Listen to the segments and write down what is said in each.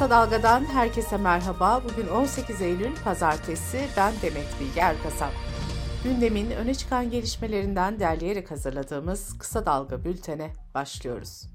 Kısa Dalga'dan herkese merhaba. Bugün 18 Eylül Pazartesi. Ben Demet Bilge Erkasap. Gündemin öne çıkan gelişmelerinden derleyerek hazırladığımız Kısa Dalga bültene başlıyoruz.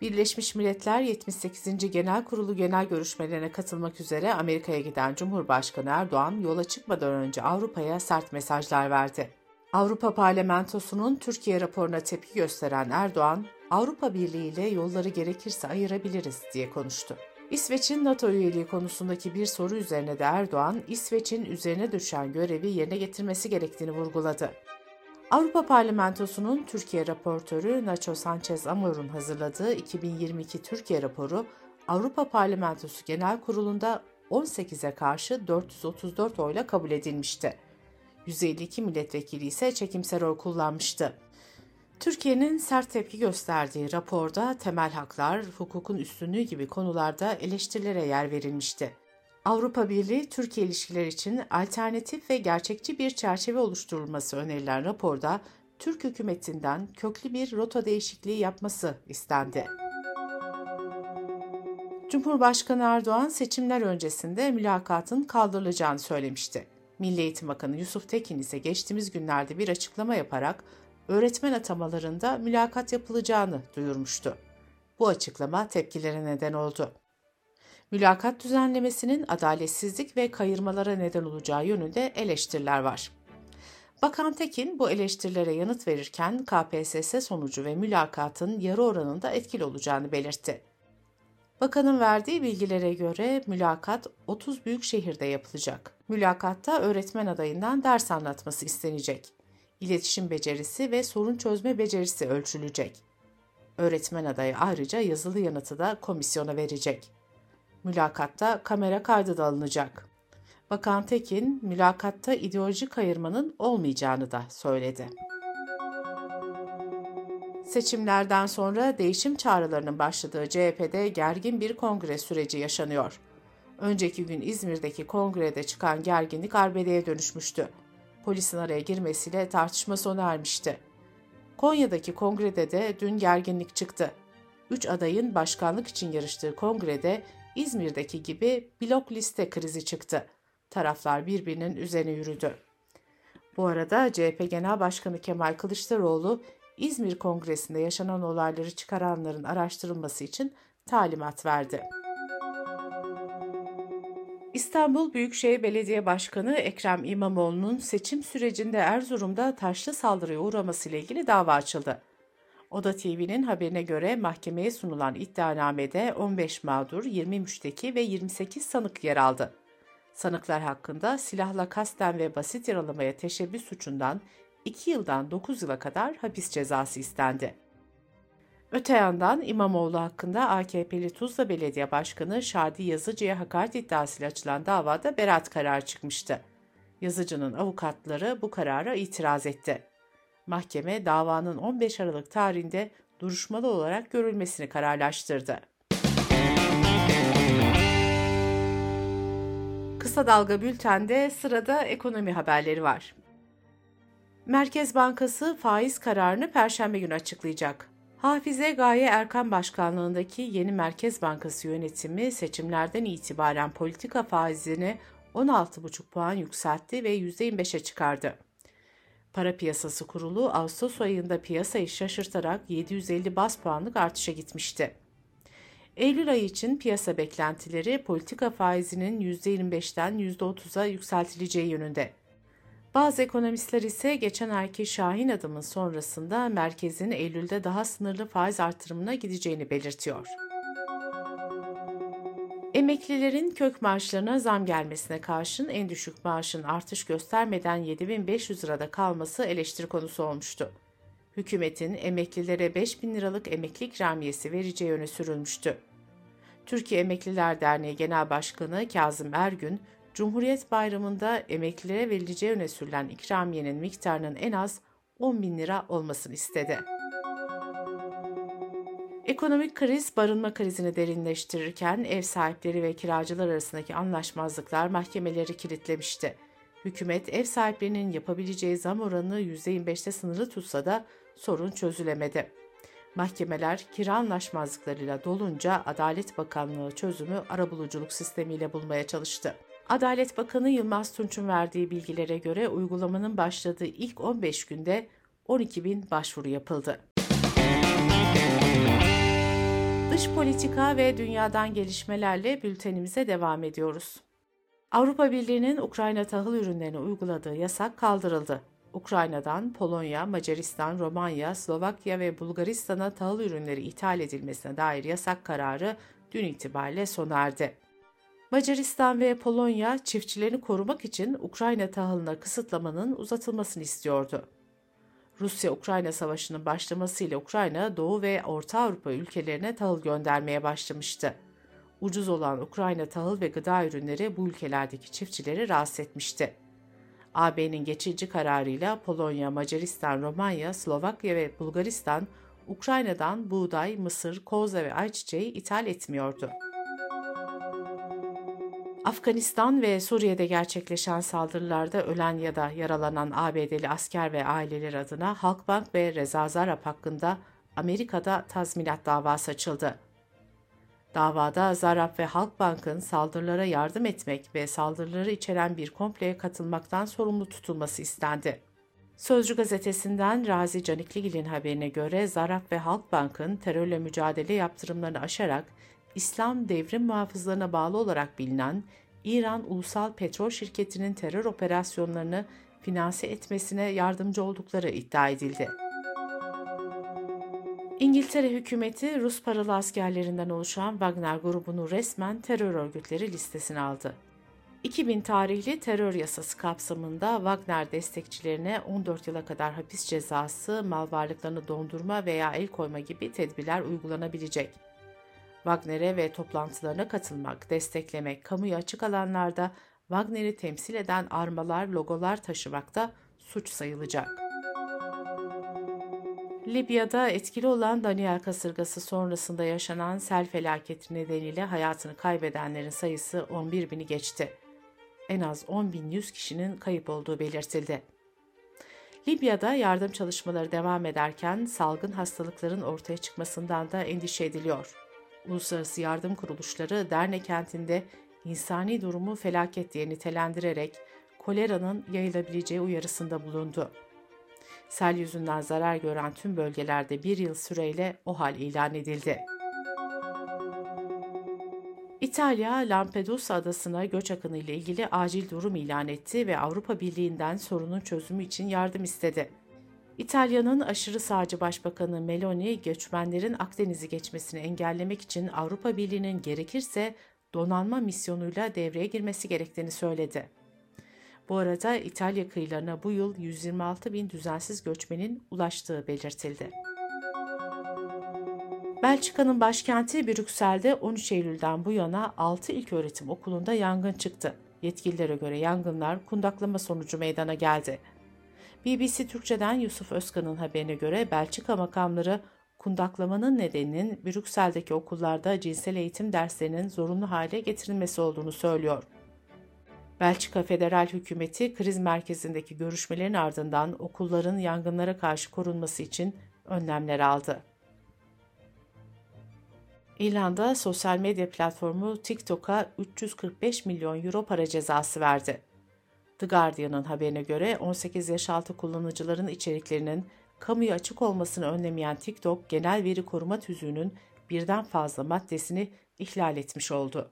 Birleşmiş Milletler 78. Genel Kurulu genel görüşmelerine katılmak üzere Amerika'ya giden Cumhurbaşkanı Erdoğan yola çıkmadan önce Avrupa'ya sert mesajlar verdi. Avrupa Parlamentosu'nun Türkiye raporuna tepki gösteren Erdoğan, Avrupa Birliği ile yolları gerekirse ayırabiliriz diye konuştu. İsveç'in NATO üyeliği konusundaki bir soru üzerine de Erdoğan, İsveç'in üzerine düşen görevi yerine getirmesi gerektiğini vurguladı. Avrupa Parlamentosu'nun Türkiye raportörü Nacho Sanchez Amor'un hazırladığı 2022 Türkiye raporu Avrupa Parlamentosu Genel Kurulu'nda 18'e karşı 434 oyla kabul edilmişti. 152 milletvekili ise çekimser oy kullanmıştı. Türkiye'nin sert tepki gösterdiği raporda temel haklar, hukukun üstünlüğü gibi konularda eleştirilere yer verilmişti. Avrupa Birliği Türkiye ilişkileri için alternatif ve gerçekçi bir çerçeve oluşturulması önerilen raporda Türk hükümetinden köklü bir rota değişikliği yapması istendi. Cumhurbaşkanı Erdoğan seçimler öncesinde mülakatın kaldırılacağını söylemişti. Milli Eğitim Bakanı Yusuf Tekin ise geçtiğimiz günlerde bir açıklama yaparak öğretmen atamalarında mülakat yapılacağını duyurmuştu. Bu açıklama tepkilere neden oldu. Mülakat düzenlemesinin adaletsizlik ve kayırmalara neden olacağı yönünde eleştiriler var. Bakan Tekin bu eleştirilere yanıt verirken KPSS sonucu ve mülakatın yarı oranında etkili olacağını belirtti. Bakanın verdiği bilgilere göre mülakat 30 büyük şehirde yapılacak. Mülakatta öğretmen adayından ders anlatması istenecek. İletişim becerisi ve sorun çözme becerisi ölçülecek. Öğretmen adayı ayrıca yazılı yanıtı da komisyona verecek. Mülakatta kamera kaydı da alınacak. Bakan Tekin, mülakatta ideolojik ayırmanın olmayacağını da söyledi. Seçimlerden sonra değişim çağrılarının başladığı CHP'de gergin bir kongre süreci yaşanıyor. Önceki gün İzmir'deki kongrede çıkan gerginlik arbedeye dönüşmüştü. Polisin araya girmesiyle tartışma sona ermişti. Konya'daki kongrede de dün gerginlik çıktı. Üç adayın başkanlık için yarıştığı kongrede İzmir'deki gibi blok liste krizi çıktı. Taraflar birbirinin üzerine yürüdü. Bu arada CHP Genel Başkanı Kemal Kılıçdaroğlu İzmir Kongresi'nde yaşanan olayları çıkaranların araştırılması için talimat verdi. İstanbul Büyükşehir Belediye Başkanı Ekrem İmamoğlu'nun seçim sürecinde Erzurum'da taşlı saldırıya uğramasıyla ilgili dava açıldı. Oda TV'nin haberine göre mahkemeye sunulan iddianamede 15 mağdur, 20 müşteki ve 28 sanık yer aldı. Sanıklar hakkında silahla kasten ve basit yaralamaya teşebbüs suçundan 2 yıldan 9 yıla kadar hapis cezası istendi. Öte yandan İmamoğlu hakkında AKP'li Tuzla Belediye Başkanı Şadi Yazıcı'ya hakaret iddiasıyla açılan davada beraat kararı çıkmıştı. Yazıcı'nın avukatları bu karara itiraz etti. Mahkeme davanın 15 Aralık tarihinde duruşmalı olarak görülmesini kararlaştırdı. Kısa Dalga Bülten'de sırada ekonomi haberleri var. Merkez Bankası faiz kararını Perşembe günü açıklayacak. Hafize Gaye Erkan Başkanlığındaki yeni Merkez Bankası yönetimi seçimlerden itibaren politika faizini 16,5 puan yükseltti ve %25'e çıkardı. Para Piyasası Kurulu Ağustos ayında piyasayı şaşırtarak 750 bas puanlık artışa gitmişti. Eylül ayı için piyasa beklentileri politika faizinin %25'ten %30'a yükseltileceği yönünde. Bazı ekonomistler ise geçen ayki Şahin adımın sonrasında merkezin Eylül'de daha sınırlı faiz artırımına gideceğini belirtiyor. Emeklilerin kök maaşlarına zam gelmesine karşın en düşük maaşın artış göstermeden 7500 lirada kalması eleştiri konusu olmuştu. Hükümetin emeklilere 5000 liralık emekli ikramiyesi vereceği öne sürülmüştü. Türkiye Emekliler Derneği Genel Başkanı Kazım Ergün, Cumhuriyet Bayramı'nda emeklilere verileceği öne sürülen ikramiyenin miktarının en az 10 bin lira olmasını istedi. Ekonomik kriz barınma krizini derinleştirirken ev sahipleri ve kiracılar arasındaki anlaşmazlıklar mahkemeleri kilitlemişti. Hükümet ev sahiplerinin yapabileceği zam oranını %25'te sınırlı tutsa da sorun çözülemedi. Mahkemeler kira anlaşmazlıklarıyla dolunca Adalet Bakanlığı çözümü arabuluculuk sistemiyle bulmaya çalıştı. Adalet Bakanı Yılmaz Tunç'un verdiği bilgilere göre uygulamanın başladığı ilk 15 günde 12 bin başvuru yapıldı. Dış politika ve dünyadan gelişmelerle bültenimize devam ediyoruz. Avrupa Birliği'nin Ukrayna tahıl ürünlerine uyguladığı yasak kaldırıldı. Ukrayna'dan Polonya, Macaristan, Romanya, Slovakya ve Bulgaristan'a tahıl ürünleri ithal edilmesine dair yasak kararı dün itibariyle sona erdi. Macaristan ve Polonya çiftçilerini korumak için Ukrayna tahılına kısıtlamanın uzatılmasını istiyordu. Rusya-Ukrayna savaşının başlamasıyla Ukrayna, Doğu ve Orta Avrupa ülkelerine tahıl göndermeye başlamıştı. Ucuz olan Ukrayna tahıl ve gıda ürünleri bu ülkelerdeki çiftçileri rahatsız etmişti. AB'nin geçici kararıyla Polonya, Macaristan, Romanya, Slovakya ve Bulgaristan Ukrayna'dan buğday, mısır, koza ve ayçiçeği ithal etmiyordu. Afganistan ve Suriye'de gerçekleşen saldırılarda ölen ya da yaralanan ABD'li asker ve aileler adına Halkbank ve Reza Zarrab hakkında Amerika'da tazminat davası açıldı. Davada Zarrab ve Halkbank'ın saldırılara yardım etmek ve saldırıları içeren bir kompleye katılmaktan sorumlu tutulması istendi. Sözcü gazetesinden Razi Canikligil'in haberine göre Zarrab ve Halkbank'ın terörle mücadele yaptırımlarını aşarak İslam devrim muhafızlarına bağlı olarak bilinen İran Ulusal Petrol Şirketi'nin terör operasyonlarını finanse etmesine yardımcı oldukları iddia edildi. İngiltere hükümeti Rus paralı askerlerinden oluşan Wagner grubunu resmen terör örgütleri listesine aldı. 2000 tarihli terör yasası kapsamında Wagner destekçilerine 14 yıla kadar hapis cezası, mal varlıklarını dondurma veya el koyma gibi tedbirler uygulanabilecek. Wagner'e ve toplantılarına katılmak, desteklemek, kamuya açık alanlarda Wagner'i temsil eden armalar, logolar taşımak da suç sayılacak. Libya'da etkili olan Daniel kasırgası sonrasında yaşanan sel felaketi nedeniyle hayatını kaybedenlerin sayısı 11 bini geçti. En az 10.100 kişinin kayıp olduğu belirtildi. Libya'da yardım çalışmaları devam ederken salgın hastalıkların ortaya çıkmasından da endişe ediliyor. Uluslararası yardım kuruluşları Derne kentinde insani durumu felaket diye nitelendirerek koleranın yayılabileceği uyarısında bulundu. Sel yüzünden zarar gören tüm bölgelerde bir yıl süreyle o hal ilan edildi. İtalya, Lampedusa adasına göç akını ile ilgili acil durum ilan etti ve Avrupa Birliği'nden sorunun çözümü için yardım istedi. İtalya'nın aşırı sağcı başbakanı Meloni, göçmenlerin Akdeniz'i geçmesini engellemek için Avrupa Birliği'nin gerekirse donanma misyonuyla devreye girmesi gerektiğini söyledi. Bu arada İtalya kıyılarına bu yıl 126 bin düzensiz göçmenin ulaştığı belirtildi. Belçika'nın başkenti Brüksel'de 13 Eylül'den bu yana 6 ilköğretim okulunda yangın çıktı. Yetkililere göre yangınlar kundaklama sonucu meydana geldi. BBC Türkçe'den Yusuf Özkan'ın haberine göre Belçika makamları kundaklamanın nedeninin Brüksel'deki okullarda cinsel eğitim derslerinin zorunlu hale getirilmesi olduğunu söylüyor. Belçika Federal Hükümeti kriz merkezindeki görüşmelerin ardından okulların yangınlara karşı korunması için önlemler aldı. İrlanda sosyal medya platformu TikTok'a 345 milyon euro para cezası verdi. The Guardian'ın haberine göre 18 yaş altı kullanıcıların içeriklerinin kamuya açık olmasını önlemeyen TikTok, genel veri koruma tüzüğünün birden fazla maddesini ihlal etmiş oldu.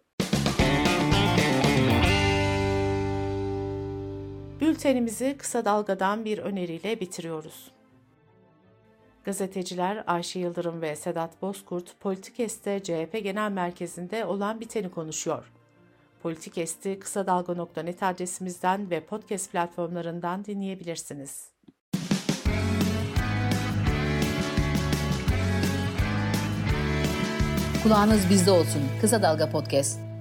Bültenimizi kısa dalgadan bir öneriyle bitiriyoruz. Gazeteciler Ayşe Yıldırım ve Sedat Bozkurt Politikest'te CHP Genel Merkezi'nde olan biteni konuşuyor. Politikest'i kısa dalga.net adresimizden ve podcast platformlarından dinleyebilirsiniz. Kulağınız bizde olsun. Kısa Dalga Podcast.